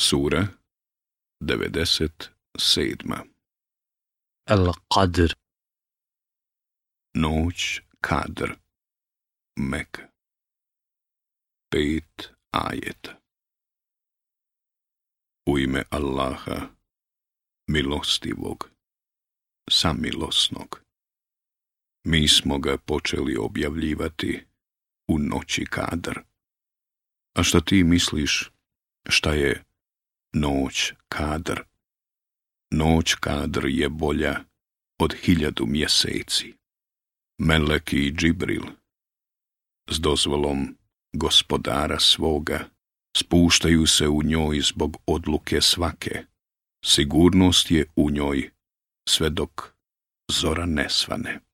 Sura 97. Al-Qadr Noć Kadr Mek Pet ajet U ime Allaha Milostivog Samilosnog Mi smo ga počeli objavljivati u noći kadr. A šta ti misliš, šta je Noć kadr. Noć kadr je bolja od hiljadu mjeseci. Meleki i Džibril, s dozvolom gospodara svoga, spuštaju se u njoj zbog odluke svake. Sigurnost je u njoj sve dok zora ne svane.